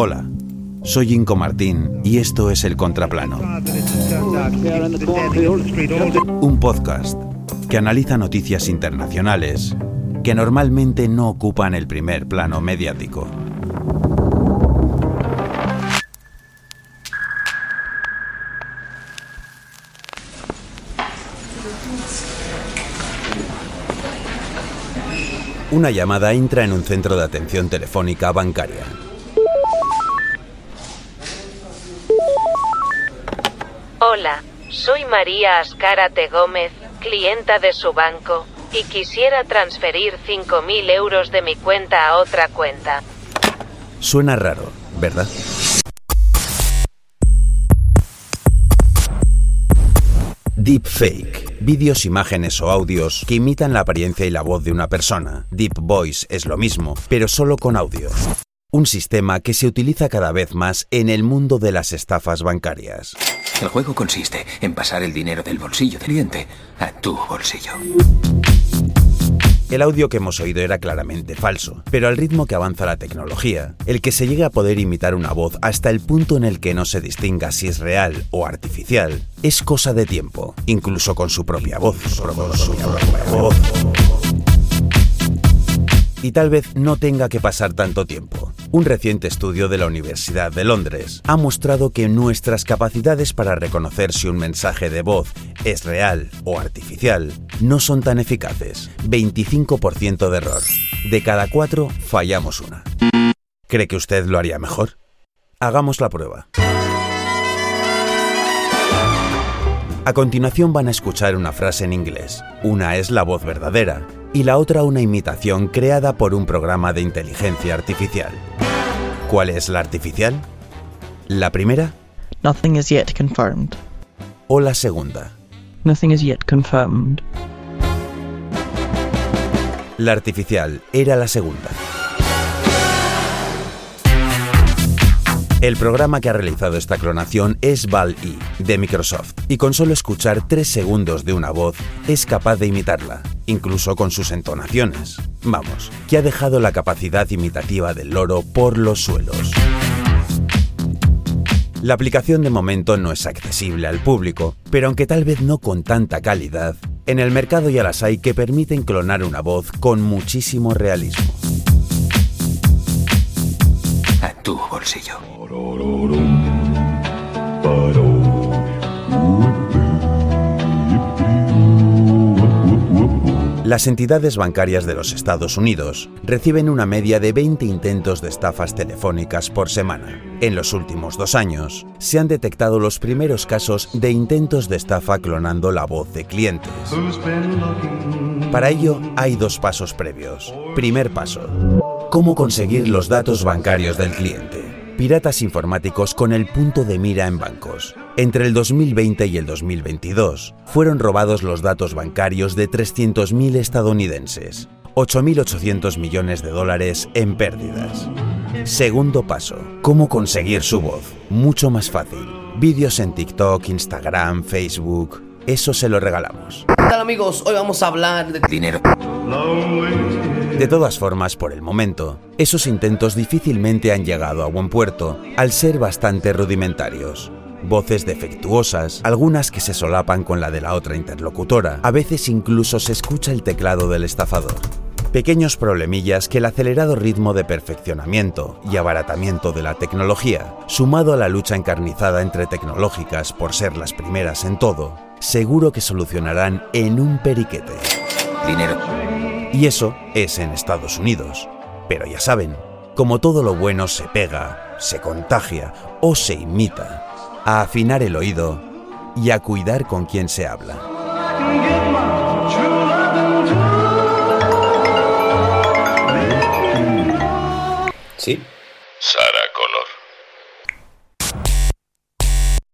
Hola, soy Inco Martín y esto es El Contraplano. Un podcast que analiza noticias internacionales que normalmente no ocupan el primer plano mediático. Una llamada entra en un centro de atención telefónica bancaria. Hola, soy María Ascárate Gómez, clienta de su banco, y quisiera transferir 5.000 euros de mi cuenta a otra cuenta. Suena raro, ¿verdad? Deepfake. Vídeos, imágenes o audios que imitan la apariencia y la voz de una persona. Deep Voice es lo mismo, pero solo con audio. Un sistema que se utiliza cada vez más en el mundo de las estafas bancarias. El juego consiste en pasar el dinero del bolsillo del cliente a tu bolsillo. El audio que hemos oído era claramente falso, pero al ritmo que avanza la tecnología, el que se llegue a poder imitar una voz hasta el punto en el que no se distinga si es real o artificial, es cosa de tiempo, incluso con su propia voz. Y tal vez no tenga que pasar tanto tiempo. Un reciente estudio de la Universidad de Londres ha mostrado que nuestras capacidades para reconocer si un mensaje de voz es real o artificial no son tan eficaces. 25% de error. De cada cuatro, fallamos una. ¿Cree que usted lo haría mejor? Hagamos la prueba. A continuación van a escuchar una frase en inglés. Una es la voz verdadera y la otra una imitación creada por un programa de inteligencia artificial. ¿Cuál es la artificial? ¿La primera Nothing is yet confirmed. o la segunda? Nothing is yet confirmed. La artificial era la segunda. El programa que ha realizado esta clonación es Val-E, de Microsoft, y con solo escuchar 3 segundos de una voz es capaz de imitarla, incluso con sus entonaciones. Vamos, que ha dejado la capacidad imitativa del loro por los suelos. La aplicación de momento no es accesible al público, pero aunque tal vez no con tanta calidad, en el mercado ya las hay que permiten clonar una voz con muchísimo realismo. A tu bolsillo. Las entidades bancarias de los Estados Unidos reciben una media de 20 intentos de estafas telefónicas por semana. En los últimos dos años, se han detectado los primeros casos de intentos de estafa clonando la voz de clientes. Para ello, hay dos pasos previos. Primer paso. ¿Cómo conseguir los datos bancarios del cliente? Piratas informáticos con el punto de mira en bancos. Entre el 2020 y el 2022 fueron robados los datos bancarios de 300.000 estadounidenses, 8.800 millones de dólares en pérdidas. Segundo paso, ¿cómo conseguir su voz? Mucho más fácil. Vídeos en TikTok, Instagram, Facebook, eso se lo regalamos. ¿Qué tal amigos? Hoy vamos a hablar de Dinero. De todas formas, por el momento, esos intentos difícilmente han llegado a buen puerto al ser bastante rudimentarios. Voces defectuosas, algunas que se solapan con la de la otra interlocutora, a veces incluso se escucha el teclado del estafador. Pequeños problemillas que el acelerado ritmo de perfeccionamiento y abaratamiento de la tecnología, sumado a la lucha encarnizada entre tecnológicas por ser las primeras en todo, seguro que solucionarán en un periquete. Dinero. Y eso es en Estados Unidos. Pero ya saben, como todo lo bueno se pega, se contagia o se imita, a afinar el oído y a cuidar con quien se habla. ¿Sí? Sara